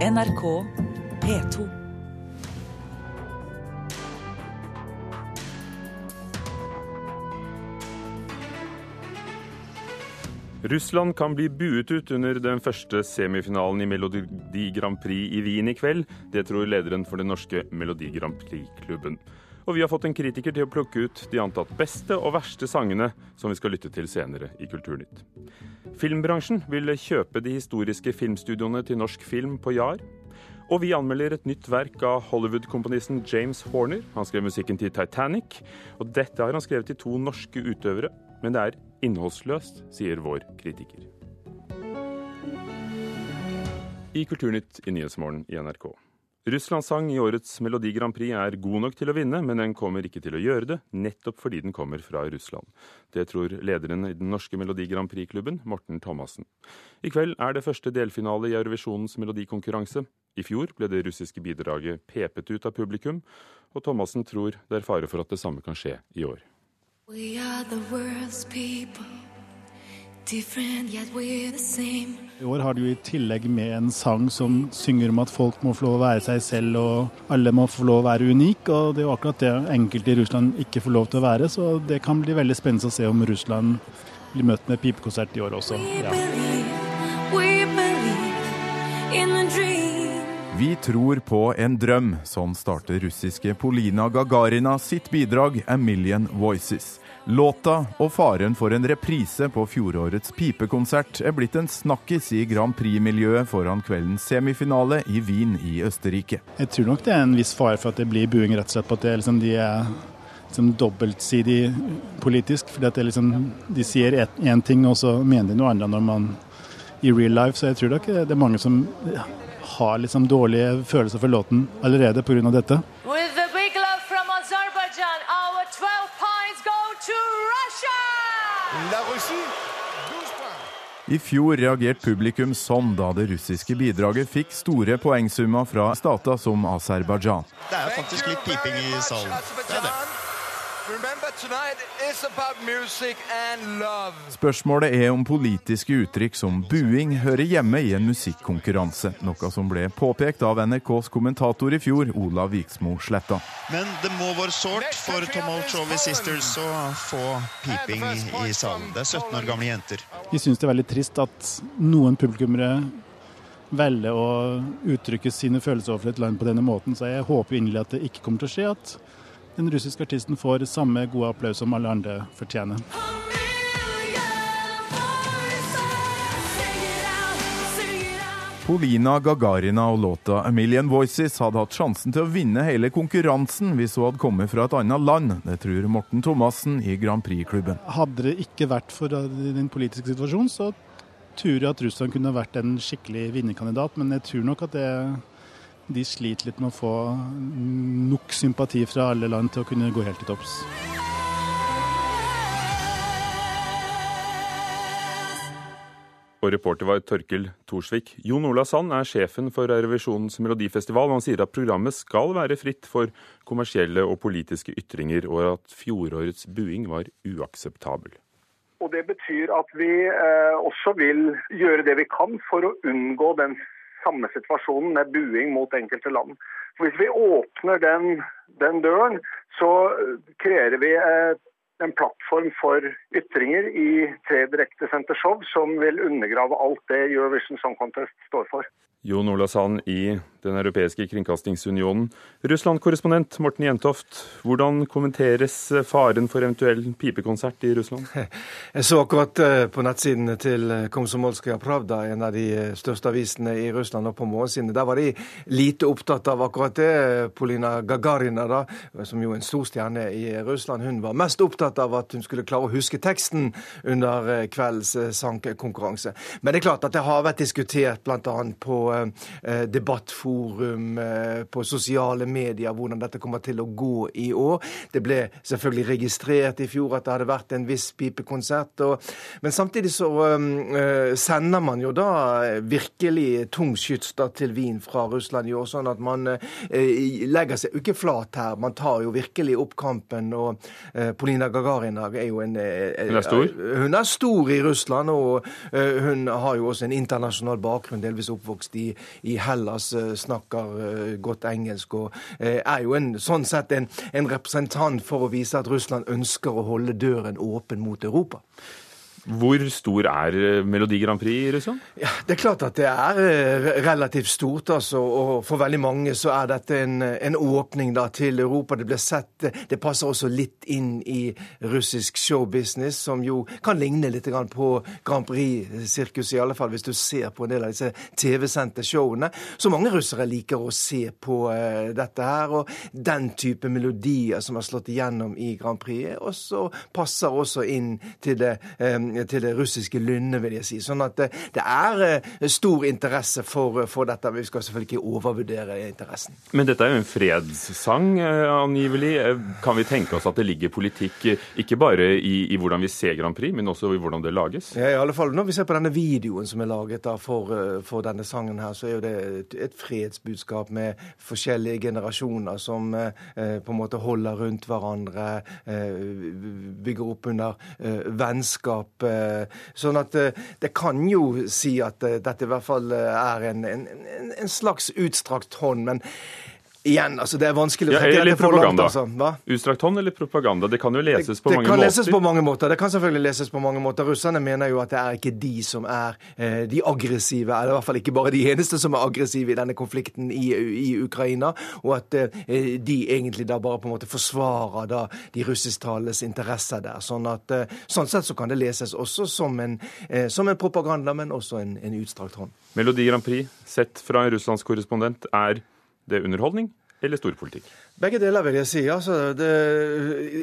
NRK P2. Russland kan bli buet ut under den første semifinalen i Melodi Grand Prix i Wien i kveld. Det tror lederen for den norske Melodi Grand Prix-klubben. Og vi har fått en kritiker til å plukke ut de antatt beste og verste sangene som vi skal lytte til senere i Kulturnytt. Filmbransjen vil kjøpe de historiske filmstudioene til norsk film på Jar. Og vi anmelder et nytt verk av Hollywood-komponisten James Horner. Han skrev musikken til Titanic, og dette har han skrevet til to norske utøvere. Men det er innholdsløst, sier vår kritiker. I Kulturnytt i Nyhetsmorgen i NRK. Russlands sang i årets Melodi Grand Prix er god nok til å vinne, men den kommer ikke til å gjøre det, nettopp fordi den kommer fra Russland. Det tror lederen i den norske Melodi Grand Prix-klubben, Morten Thomassen. I kveld er det første delfinale i Eurovisjonens melodikonkurranse. I fjor ble det russiske bidraget pepet ut av publikum, og Thomassen tror det er fare for at det samme kan skje i år. We are the world's people, I år har du i tillegg med en sang som synger om at folk må få lov å være seg selv, og alle må få lov å være unik. Og det er jo akkurat det enkelte i Russland ikke får lov til å være. Så det kan bli veldig spennende å se om Russland blir møtt med pipekonsert i år også. Ja. Vi tror på en drøm. Sånn starter russiske Polina Gagarina sitt bidrag 'A Million Voices'. Låta og faren for en reprise på fjorårets pipekonsert er blitt en snakkis i Grand Prix-miljøet foran kveldens semifinale i Wien i Østerrike. Jeg tror nok det er en viss fare for at det blir buing rett og slett på at liksom, de er liksom dobbeltsidig politisk. fordi at liksom, De sier én ting, og så mener de noe annet når man i real life. Så jeg tror nok det er mange som har liksom dårlige følelser for låten allerede pga. dette. La Russie, I fjor reagerte publikum sånn da det russiske bidraget fikk store poengsummer fra stater som Aserbajdsjan. Det er faktisk litt piping i salen. Det er det. Spørsmålet er om politiske uttrykk som buing hører hjemme i en musikkonkurranse, noe som ble påpekt av NRKs kommentator i fjor, Olav Viksmo Sletta. Men det må være sårt for Tomolchovi Sisters å få piping i salen. Det er 17 år gamle jenter. Vi syns det er veldig trist at noen publikummere velger å uttrykke sine følelser overfor et land på denne måten, så jeg håper inderlig at det ikke kommer til å skje. at den russiske artisten får samme gode applaus som alle andre fortjener. Polina Gagarina og låta 'A Million Voices' hadde hatt sjansen til å vinne hele konkurransen hvis hun hadde kommet fra et annet land. Det tror Morten Thomassen i Grand Prix-klubben. Hadde det ikke vært for den politiske situasjonen, så tror jeg at Russland kunne vært en skikkelig vinnerkandidat. Men jeg tror nok at det, de sliter litt med å få nok sympati fra alle land til å kunne gå helt til topps. Og reporter var Torkel Thorsvik. Jon Ola Sand er sjefen for Eurovisjonens melodifestival. og Han sier at programmet skal være fritt for kommersielle og politiske ytringer, og at fjorårets buing var uakseptabel. Og Det betyr at vi eh, også vil gjøre det vi kan for å unngå den samme situasjonen med buing mot enkelte land. For Hvis vi åpner den, den døren, så kreerer vi eh, en plattform for ytringer i tre direktesendte show som vil undergrave alt det Eurovision Song Contest står for. Jon Ola Sand i Den europeiske kringkastingsunionen. Russland-korrespondent Morten Jentoft, hvordan kommenteres faren for eventuell pipekonsert i Russland? Jeg så akkurat eh, på nettsiden til Komsomolskaja Pravda, en av de eh, største avisene i Russland, og på morgensiden. Der var de lite opptatt av akkurat det. Polina Gagarina, da, som jo er en stor stjerne i Russland, hun var mest opptatt av at hun skulle klare å huske teksten under eh, kveldens sangkonkurranse. Men det er klart at det har vært diskutert bl.a. på eh, debattforum, eh, på sosiale medier, hvordan dette kommer til å gå i år. Det ble selvfølgelig registrert i fjor at det hadde vært en viss pipekonsert. Og, men samtidig så eh, sender man jo da virkelig tung skyts til Wien fra Russland i år, sånn at man eh, legger seg jo ikke flat her. Man tar jo virkelig opp kampen. og eh, Polina Gagarin er jo en eh, Hun er stor? Hun er stor i Russland, og eh, hun har jo også en internasjonal bakgrunn, delvis oppvokst i i, i Hellas, eh, snakker eh, godt engelsk og er jo en, sånn sett en, en representant for å vise at Russland ønsker å holde døren åpen mot Europa. Hvor stor er eh, Melodi Grand Prix i Russland? Ja, det er klart at det er eh, relativt stort. altså, og For veldig mange så er dette en, en åpning da til Europa. Det blir sett, det passer også litt inn i russisk showbusiness, som jo kan ligne litt på Grand Prix-sirkuset, i alle fall hvis du ser på en del av disse TV-sendte showene. Så mange russere liker å se på uh, dette her. Og den type melodier som har slått igjennom i Grand Prix, også passer også inn til det um, til det russiske lynnet, vil jeg si. Sånn at det, det er eh, stor interesse for, for, dette. Vi skal selvfølgelig ikke overvurdere interessen. Men dette er jo en fredssang, eh, angivelig. Eh, kan vi tenke oss at det ligger politikk ikke bare i, i hvordan vi ser Grand Prix, men også i hvordan det lages? Ja, i alle fall Når vi ser på denne videoen som er laget da, for, for, denne sangen her, så er jo det et, et fredsbudskap med forskjellige generasjoner som eh, på en måte holder rundt hverandre, eh, bygger opp under eh, vennskap Eh, sånn at eh, det kan jo si at eh, dette i hvert fall er en, en, en slags utstrakt hånd. Men Igjen, altså det er vanskelig å ja, dette for langt. Altså. Utstrakt hånd eller propaganda? Det kan jo leses på det, mange måter. Det kan leses på mange måter. Det kan selvfølgelig leses på mange måter. Russerne mener jo at det er ikke de som er eh, de aggressive, eller i hvert fall ikke bare de eneste som er aggressive i denne konflikten i, i Ukraina, og at eh, de egentlig da bare på en måte forsvarer da de russisktalendes interesser der. Sånn, at, eh, sånn sett så kan det leses også som en, eh, som en propaganda, men også en, en utstrakt hånd. Melodi Grand Prix, sett fra en russlandskorrespondent, er det underholdning eller storpolitikk? Begge deler, vil jeg si. Altså, det,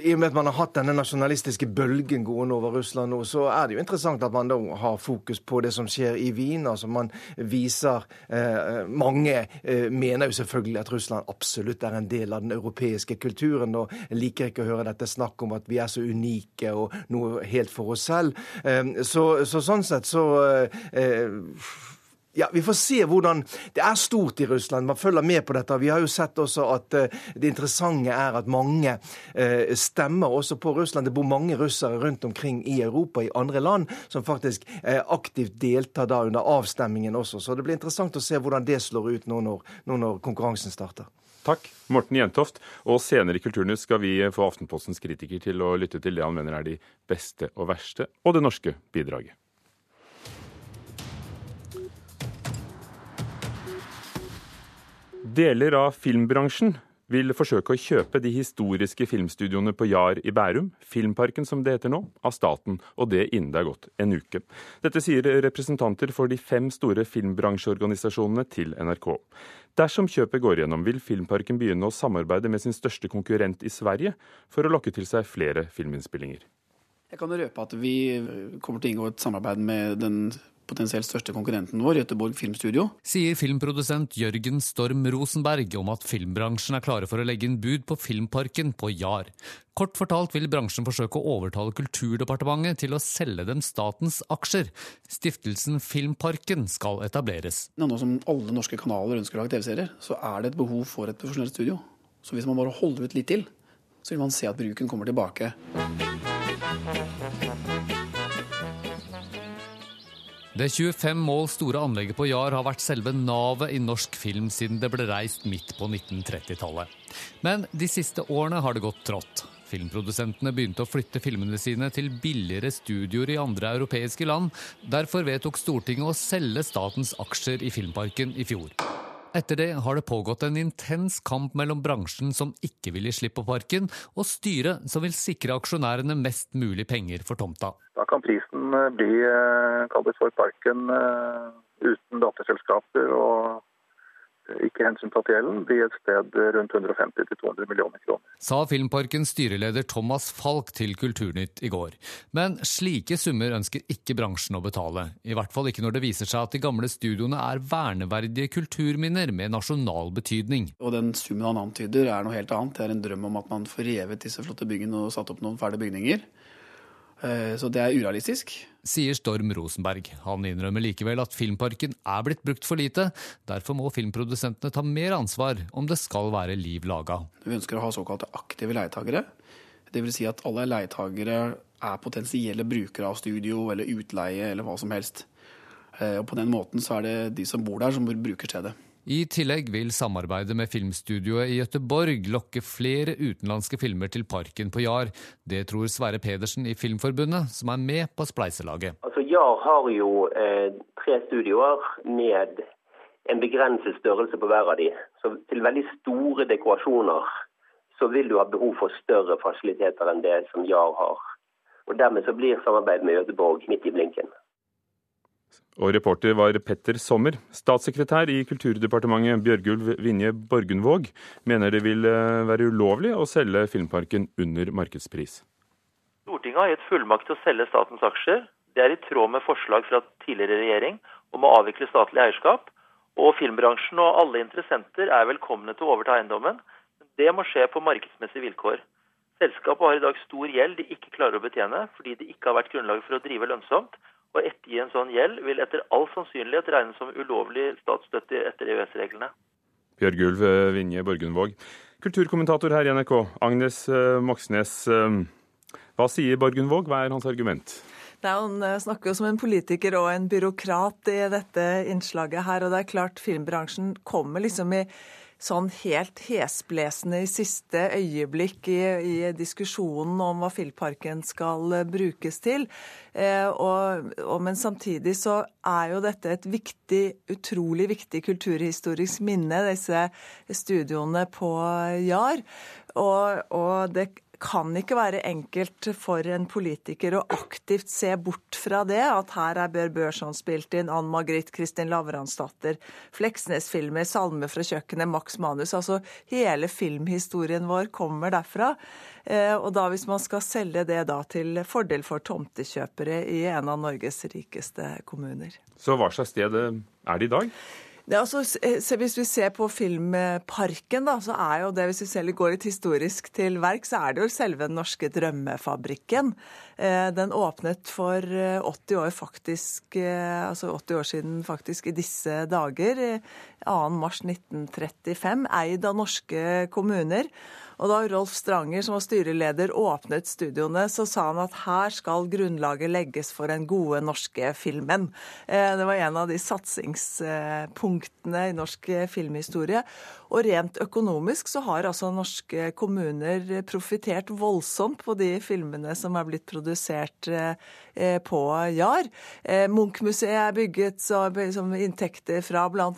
I og med at man har hatt denne nasjonalistiske bølgen gående over Russland nå, så er det jo interessant at man da har fokus på det som skjer i Wien. Altså man viser eh, Mange eh, mener jo selvfølgelig at Russland absolutt er en del av den europeiske kulturen, og liker ikke å høre dette snakk om at vi er så unike og noe helt for oss selv. Eh, så, så, sånn sett så eh, ja, Vi får se hvordan Det er stort i Russland. Man følger med på dette. Vi har jo sett også at uh, det interessante er at mange uh, stemmer også på Russland. Det bor mange russere rundt omkring i Europa, i andre land, som faktisk uh, aktivt deltar da under avstemmingen også. Så det blir interessant å se hvordan det slår ut nå når, nå når konkurransen starter. Takk, Morten Jentoft. Og senere i Kulturnytt skal vi få Aftenpostens kritiker til å lytte til det han mener er de beste og verste, og det norske bidraget. Deler av filmbransjen vil forsøke å kjøpe de historiske filmstudioene på Jar i Bærum, Filmparken som det heter nå, av staten, og det innen det er gått en uke. Dette sier representanter for de fem store filmbransjeorganisasjonene til NRK. Dersom kjøpet går gjennom, vil Filmparken begynne å samarbeide med sin største konkurrent i Sverige for å lokke til seg flere filminnspillinger. Jeg kan røpe at vi kommer til å inngå et samarbeid med den potensielt største konkurrenten vår, Göteborg Filmstudio. Sier filmprodusent Jørgen Storm Rosenberg om at filmbransjen er klare for å legge inn bud på Filmparken på Jar. Kort fortalt vil bransjen forsøke å overtale Kulturdepartementet til å selge dem statens aksjer. Stiftelsen Filmparken skal etableres. Nå som alle norske kanaler ønsker å lage TV-serier, så er det et behov for et profesjonelt studio. Så hvis man bare holder ut litt til, så vil man se at bruken kommer tilbake. Det 25 mål store anlegget på Jar har vært selve navet i norsk film siden det ble reist midt på 1930-tallet. Men de siste årene har det gått trått. Filmprodusentene begynte å flytte filmene sine til billigere studioer i andre europeiske land. Derfor vedtok Stortinget å selge statens aksjer i Filmparken i fjor. Etter det har det pågått en intens kamp mellom bransjen som ikke vil gi slipp på parken, og styret som vil sikre aksjonærene mest mulig penger for tomta. Da kan prisen bli eh, kallet for parken eh, uten datterselskaper og ikke hensyntatt gjelden, blir et sted rundt 150-200 millioner kroner. Sa Filmparkens styreleder Thomas Falk til Kulturnytt i går. Men slike summer ønsker ikke bransjen å betale. I hvert fall ikke når det viser seg at de gamle studioene er verneverdige kulturminner med nasjonal betydning. Og den summen han antyder er noe helt annet. Det er en drøm om at man får revet disse flotte byggene og satt opp noen ferdige bygninger. Eh, så det er urealistisk. Sier Storm Rosenberg. Han innrømmer likevel at Filmparken er blitt brukt for lite. Derfor må filmprodusentene ta mer ansvar om det skal være liv laga. Vi ønsker å ha såkalte aktive leietagere. Dvs. Si at alle leietagere er potensielle brukere av studio eller utleie eller hva som helst. Og på den måten så er det de som bor der, som bruker stedet. I tillegg vil samarbeidet med filmstudioet i Gøteborg lokke flere utenlandske filmer til parken på Jar. Det tror Sverre Pedersen i Filmforbundet, som er med på spleiselaget. Altså, Jar har jo eh, tre studioer med en begrenset størrelse på hver av de. Så til veldig store dekorasjoner så vil du ha behov for større fasiliteter enn det som Jar har. Og Dermed så blir samarbeidet med Gøteborg midt i blinken. Og reporter var Petter Sommer. Statssekretær i Kulturdepartementet Bjørgulv Vinje Borgundvåg mener det vil eh, være ulovlig å selge Filmparken under markedspris. Stortinget har gitt fullmakt til å selge statens aksjer. Det er i tråd med forslag fra tidligere regjering om å avvikle statlig eierskap. Og filmbransjen og alle interessenter er velkomne til å overta eiendommen. Men Det må skje på markedsmessige vilkår. Selskapet har i dag stor gjeld de ikke klarer å betjene, fordi det ikke har vært grunnlag for å drive lønnsomt. Og ettergi en sånn gjeld vil etter all sannsynlighet regnes som ulovlig statsstøtte etter EØS-reglene. Bjørgulv Vinje Borgundvåg. Kulturkommentator her i NRK, Agnes eh, Moxnes. Eh, hva sier Borgundvåg, hva er hans argument? Nei, Han eh, snakker jo som en politiker og en byråkrat i dette innslaget her. Og det er klart filmbransjen kommer liksom i sånn helt hesblesende i siste øyeblikk i, i, diskusjonen om hva Filparken skal eh, brukes til. Eh, og, og, men samtidig så er jo dette et viktig, utrolig viktig kulturhistorisk minne, disse studioene på Jar. Og, og det kan ikke være enkelt for en politiker å aktivt se bort fra det, at her er Bør Børson spilt inn, Ann Margrit, Kristin Lavransdatter, Fleksnes-filmer, Salme fra kjøkkenet, Max Manus. Altså hele filmhistorien vår kommer derfra. Eh, og da hvis man skal selge det da til fordel for tomtekjøpere i en av Norges rikeste kommuner. Så hva slags sted er det i dag? Det altså, hvis vi ser på Filmparken, da, så er jo det, hvis vi selv går litt historisk til verk, så er det jo selve den norske drømmefabrikken. Eh, den åpnet for 80 eh, år faktisk, altså 80 år siden faktisk i disse dager. 2.3.1935, eid av norske kommuner. Og da Rolf Stranger, som var styreleder, åpnet studioene, så sa han at her skal grunnlaget legges for den gode norske filmen. Det var en av de satsingspunktene i norsk filmhistorie. Og rent økonomisk så har altså norske kommuner profittert voldsomt på de filmene som er blitt produsert eh, på Jar. Eh, Munch-museet er bygget som inntekter fra bl.a.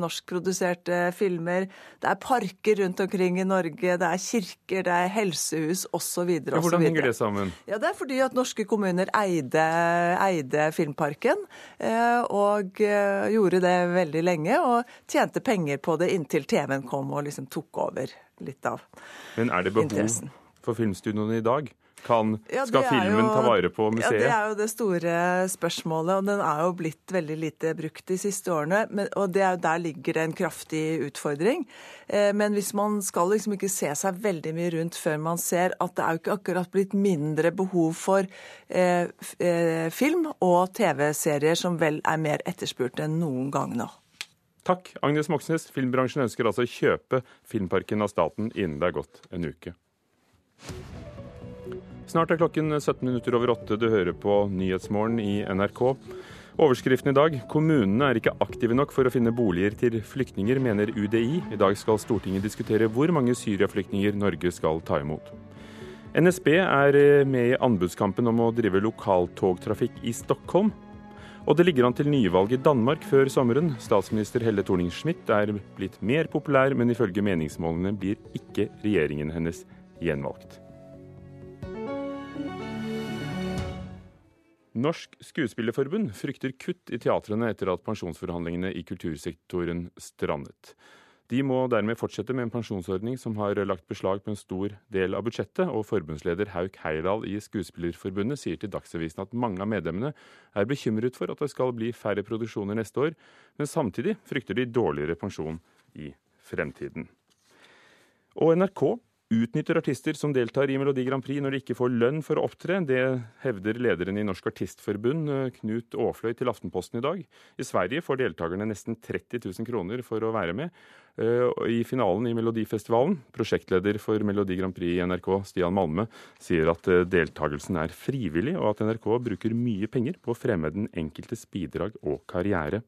norskproduserte filmer. Det er parker rundt omkring i Norge, det er kirker, det er helsehus osv. Ja, hvordan henger det sammen? Ja, Det er fordi at norske kommuner eide, eide Filmparken, eh, og gjorde det veldig lenge, og tjente penger på det inntil TV TV-en kom og liksom tok over litt av interessen. Men er det behov interessen. for filmstudioene i dag? Kan, ja, skal filmen jo, ta vare på museet? Ja, Det er jo det store spørsmålet, og den er jo blitt veldig lite brukt de siste årene. Men, og det jo Der ligger det en kraftig utfordring. Eh, men hvis man skal liksom ikke se seg veldig mye rundt før man ser at det er jo ikke akkurat blitt mindre behov for eh, eh film og TV-serier som vel er mer etterspurt enn noen gang nå. Takk, Agnes Moxnes. Filmbransjen ønsker altså å kjøpe Filmparken av staten innen det er gått en uke. Snart er klokken 17 minutter over åtte. Du hører på Nyhetsmorgen i NRK. Overskriften i dag kommunene er ikke aktive nok for å finne boliger til flyktninger, mener UDI. I dag skal Stortinget diskutere hvor mange syriaflyktninger Norge skal ta imot. NSB er med i anbudskampen om å drive lokaltogtrafikk i Stockholm. Og det ligger an til nyvalg i Danmark før sommeren. Statsminister Helle Thorning-Schmidt er blitt mer populær, men ifølge meningsmålene blir ikke regjeringen hennes gjenvalgt. Norsk Skuespillerforbund frykter kutt i teatrene etter at pensjonsforhandlingene i kultursektoren strandet. De må dermed fortsette med en pensjonsordning som har lagt beslag på en stor del av budsjettet, og forbundsleder Hauk Heyerdahl i Skuespillerforbundet sier til Dagsavisen at mange av medlemmene er bekymret for at det skal bli færre produksjoner neste år, men samtidig frykter de dårligere pensjon i fremtiden. Og NRK utnytter artister som deltar i Melodi Grand Prix når de ikke får lønn for å opptre. Det hevder lederen i Norsk Artistforbund, Knut Aafløy, til Aftenposten i dag. I Sverige får deltakerne nesten 30 000 kroner for å være med. Eh, I finalen i Melodifestivalen, prosjektleder for Melodi Grand Prix i NRK, Stian Malme, sier at eh, deltakelsen er frivillig, og at NRK bruker mye penger på å fremme den enkeltes bidrag og karriere.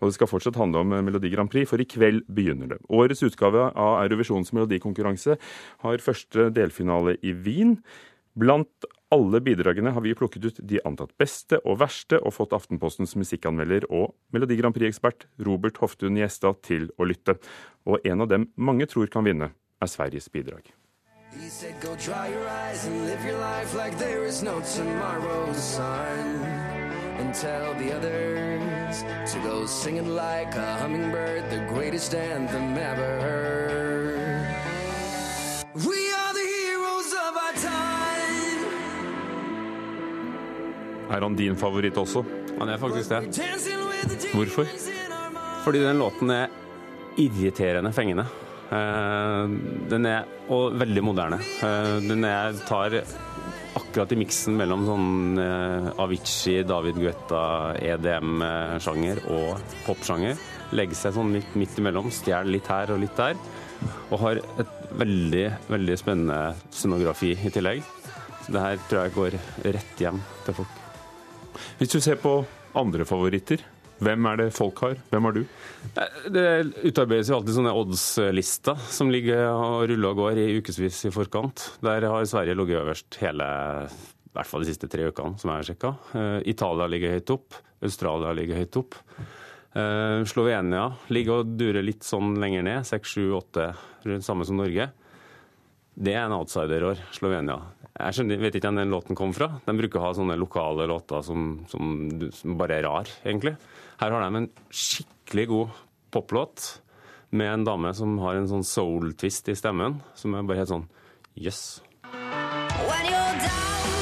Og Det skal fortsatt handle om Melodi Grand Prix, for i kveld begynner det. Årets utgave av Eurovisjons melodikonkurranse har første delfinale i Wien. Blant alle bidragene har vi plukket ut de antatt beste og verste, og fått Aftenpostens musikkanmelder og Melodi Grand Prix-ekspert Robert Hoftun Gjestad til å lytte. Og en av dem mange tror kan vinne, er Sveriges bidrag. Said, like no. And tell the others to go singing like a hummingbird, the greatest anthem ever heard. Er han din favoritt også? Han er faktisk det. Hvorfor? Fordi den låten er irriterende fengende. Eh, Den er og veldig moderne. Eh, Den er, tar akkurat i miksen mellom sånn eh, Avicii, David Guetta, EDM-sjanger og popsjanger. Legger seg sånn litt midt imellom, stjeler litt her og litt der. Og har et veldig, veldig spennende scenografi i tillegg. Så det her tror jeg går rett hjem til folk. Hvis du ser på andre favoritter, hvem er det folk har? Hvem har du? Det utarbeides jo alltid sånne odds-lister som ligger og ruller og går i ukevis i forkant. Der har Sverige ligget øverst hele, i hvert fall de siste tre ukene, som jeg har sjekka. Italia ligger høyt opp. Australia ligger høyt opp. Eh, Slovenia ligger og durer litt sånn lenger ned, 6, 7, 8, rundt samme som Norge. Det er en outsider-år, Slovenia. Jeg skjønner, vet ikke hvor den låten kom fra. De bruker å ha sånne lokale låter som, som, som bare er rar, egentlig. Her har de en skikkelig god poplåt med en dame som har en sånn soul-twist i stemmen, som er bare helt sånn jøss. Yes. When you're down,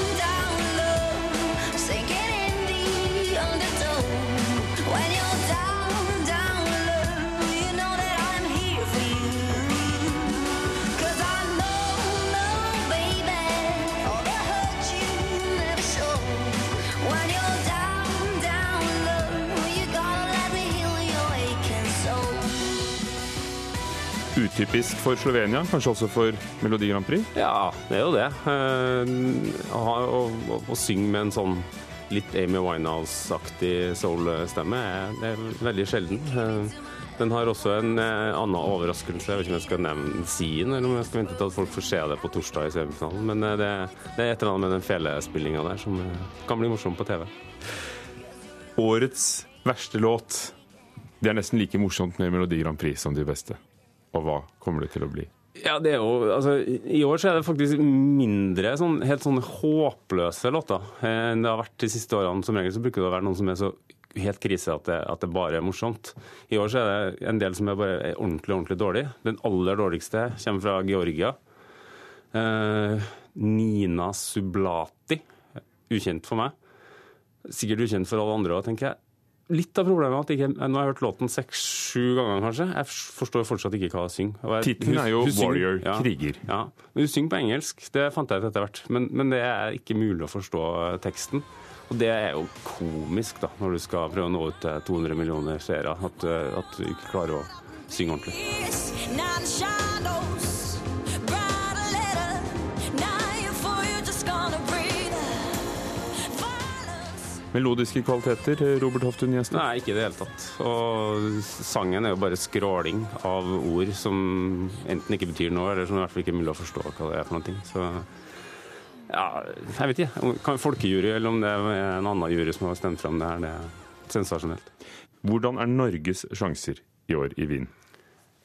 Utypisk for Slovenia, kanskje også for Melodi Grand Prix? Ja, det er jo det. Eh, Å, å, å, å synge med en sånn litt Amy Winehouse-aktig soul-stemme er, er veldig sjelden. Eh, Den har også en eh, annen overraskelse. Jeg vet ikke om jeg skal nevne si-en, eller om jeg skal vente til at folk får se det på torsdag i semifinalen. Men det, det er et eller annet med den felespillinga der som kan bli morsom på TV. Årets verste låt. Det er nesten like morsomt med Melodi Grand Prix som de beste. Og hva kommer det til å bli? Ja, det er jo, altså, I år så er det faktisk mindre sånn, helt sånn håpløse låter eh, enn det har vært de siste årene. Som regel så bruker det å være noen som er så helt krise at det, at det bare er morsomt. I år så er det en del som er bare ordentlig ordentlig dårlig. Den aller dårligste kommer fra Georgia. Eh, Nina Sublati. Ukjent for meg. Sikkert ukjent for alle andre òg, tenker jeg. Litt av problemet at jeg nå har jeg hørt låten seks-sju ganger, kanskje. Jeg forstår fortsatt ikke hva hun synger. Tittelen er jo Warrior, ja, kriger. Ja, men hun synger på engelsk. Det fant jeg ut etter hvert. Men, men det er ikke mulig å forstå teksten. Og det er jo komisk, da, når du skal prøve å nå ut til 200 millioner seere. At, eh, at du ikke klarer å synge ordentlig. Melodiske kvaliteter, Robert Hoftun Gjester? Nei, ikke i det hele tatt. Og sangen er jo bare skråling av ord som enten ikke betyr noe, eller som i hvert fall ikke er mulig å forstå hva det er for noe. Så ja, jeg vet ikke. Om- Kan folkejury, eller om det er en annen jury som har stemt fram det her, det er sensasjonelt. Hvordan er Norges sjanser i år i Wien?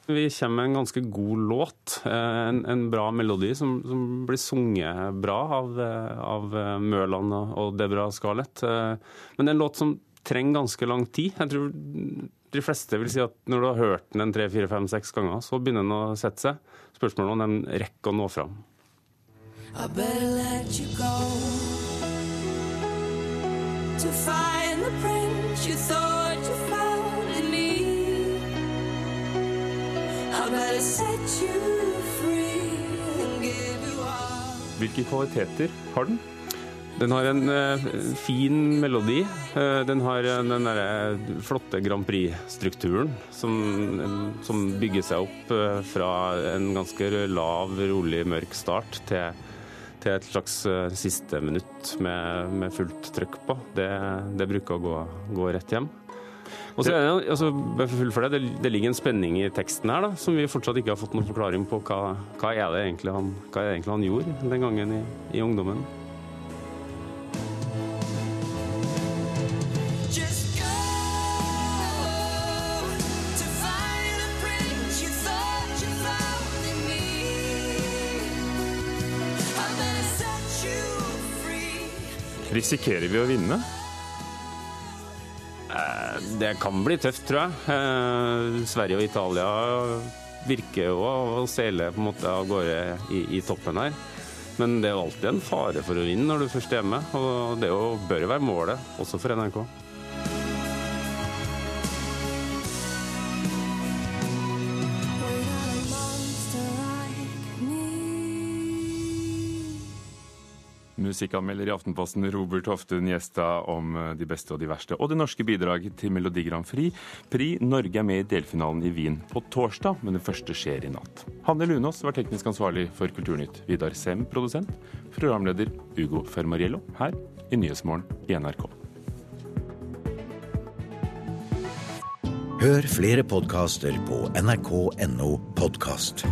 Vi kommer med en ganske god låt. eh, En, en bra melodi som, som blir sunget bra av, eh, av eh, Mørland og- Debra Scarlett. Men det er en låt som trenger ganske lang tid. Jeg tror de fleste vil si at når du har hørt den en tre, fire, fem, seks ganger, så begynner den å sette seg. Spørsmålet om den rekker å nå fram. I better let you go to find the prince you thought Hvilke kvaliteter har den? Den har en eh, fin melodi. Eh, den har den der flotte Grand Prix-strukturen som, som bygger seg opp eh, fra en ganske lav, rolig, mørk start til, til et slags eh, siste minutt med, med fullt trøkk på. Det, det bruker å gå, gå rett hjem. Og så er det, altså, for det, det, ligger en spenning i teksten her da, som vi fortsatt ikke har fått noen forklaring på. Hva, hva, er, det egentlig han, hva er det egentlig han gjorde den gangen i, i ungdommen? Risikerer vi å find Det kan bli tøft, tror jeg. Eh, Sverige og Italia virker jo å seile på en måte av gårde i, i toppen her. Men det er jo alltid en fare for å vinne når du først er hjemme, og det jo, bør jo være målet, også for NRK. Musikkanmelder i Aftenposten Robert Hoftun gjesta om eh, de beste og de verste. Og det norske bidraget til Melodi Grand Prix. Norge er med i delfinalen i Wien på torsdag, men det første skjer i natt. Hanne Lunås var teknisk ansvarlig for Kulturnytt. Vidar Sem, produsent. Programleder Ugo Fermariello her i Nyhetsmorgen i NRK. Hør flere podkaster på nrk.no podkast.